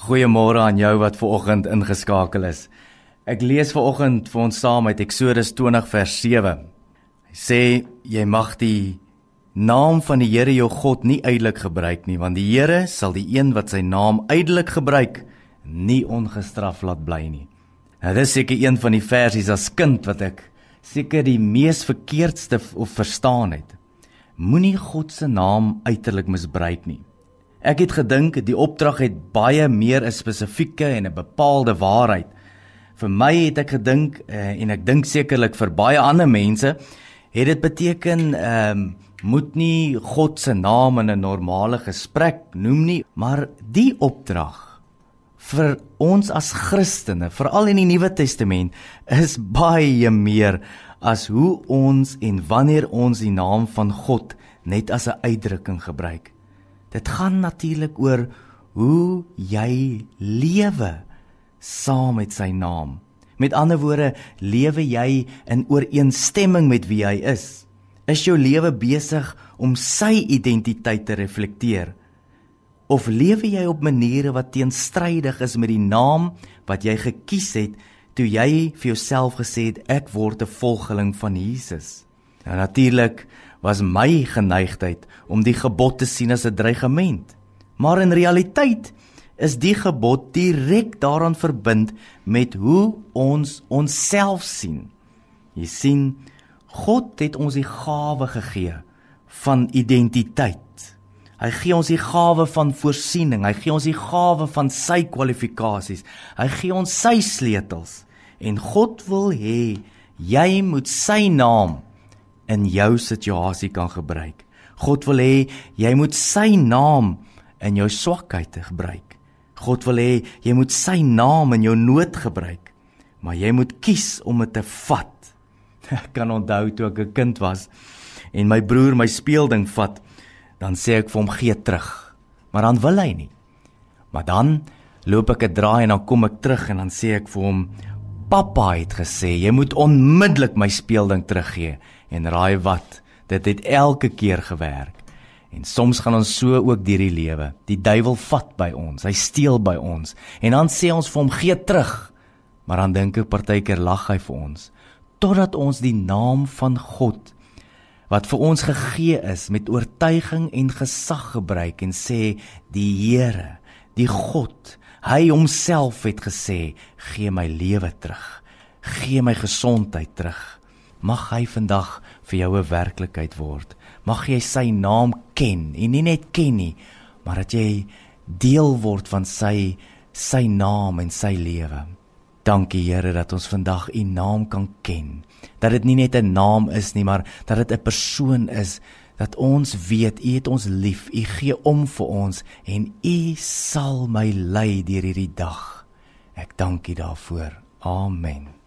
Goeiemôre aan jou wat ver oggend ingeskakel is. Ek lees ver oggend vir ons saam uit Eksodus 20 vers 7. Hy sê jy mag die naam van die Here jou God nie uitelik gebruik nie, want die Here sal die een wat sy naam uitelik gebruik nie ongestraf laat bly nie. Nou dis seker een van die versies as kind wat ek seker die mees verkeerdste of verstaan het. Moenie God se naam uiterlik misbruik nie. Ek het gedink die opdrag het baie meer 'n spesifieke en 'n bepaalde waarheid. Vir my het ek gedink uh, en ek dink sekerlik vir baie ander mense het dit beteken ehm um, moet nie God se naam in 'n normale gesprek noem nie, maar die opdrag vir ons as Christene, veral in die Nuwe Testament, is baie meer as hoe ons en wanneer ons die naam van God net as 'n uitdrukking gebruik. Dit gaan natuurlik oor hoe jy lewe saam met sy naam. Met ander woorde, lewe jy in ooreenstemming met wie hy is? Is jou lewe besig om sy identiteit te reflekteer? Of lewe jy op maniere wat teenstrydig is met die naam wat jy gekies het toe jy vir jouself gesê het ek word 'n volgeling van Jesus? Nou natuurlik was my geneigtheid om die gebod te sien as 'n dreigement. Maar in realiteit is die gebod direk daaraan verbind met hoe ons onsself sien. Jy sien, God het ons die gawe gegee van identiteit. Hy gee ons die gawe van voorsiening, hy gee ons die gawe van sy kwalifikasies. Hy gee ons sy sleutels en God wil hê jy moet sy naam in jou situasie kan gebruik. God wil hê jy moet sy naam in jou swakheid gebruik. God wil hê jy moet sy naam in jou nood gebruik. Maar jy moet kies om dit te vat. Ek kan onthou toe ek 'n kind was en my broer my speelding vat, dan sê ek vir hom gee terug. Maar dan wil hy nie. Maar dan loop ek 'n draai en dan kom ek terug en dan sê ek vir hom Pappa het gesê jy moet onmiddellik my speelding teruggee en raai wat dit het elke keer gewerk. En soms gaan ons so ook deur die lewe. Die duiwel vat by ons hy steel by ons. En dan sê ons vir hom gee terug. Maar dan dink ek partykeer lag hy vir ons. Totdat ons die naam van God wat vir ons gegee is met oortuiging en gesag gebruik en sê die Here die God hy homself het gesê gee my lewe terug. Gee my gesondheid terug Mag hy vandag vir jou 'n werklikheid word. Mag jy sy naam ken en nie net ken nie, maar dat jy deel word van sy sy naam en sy lewe. Dankie Here dat ons vandag u naam kan ken. Dat dit nie net 'n naam is nie, maar dat dit 'n persoon is dat ons weet u het ons lief. U gee om vir ons en u sal my lei deur hierdie dag. Ek dank u daarvoor. Amen.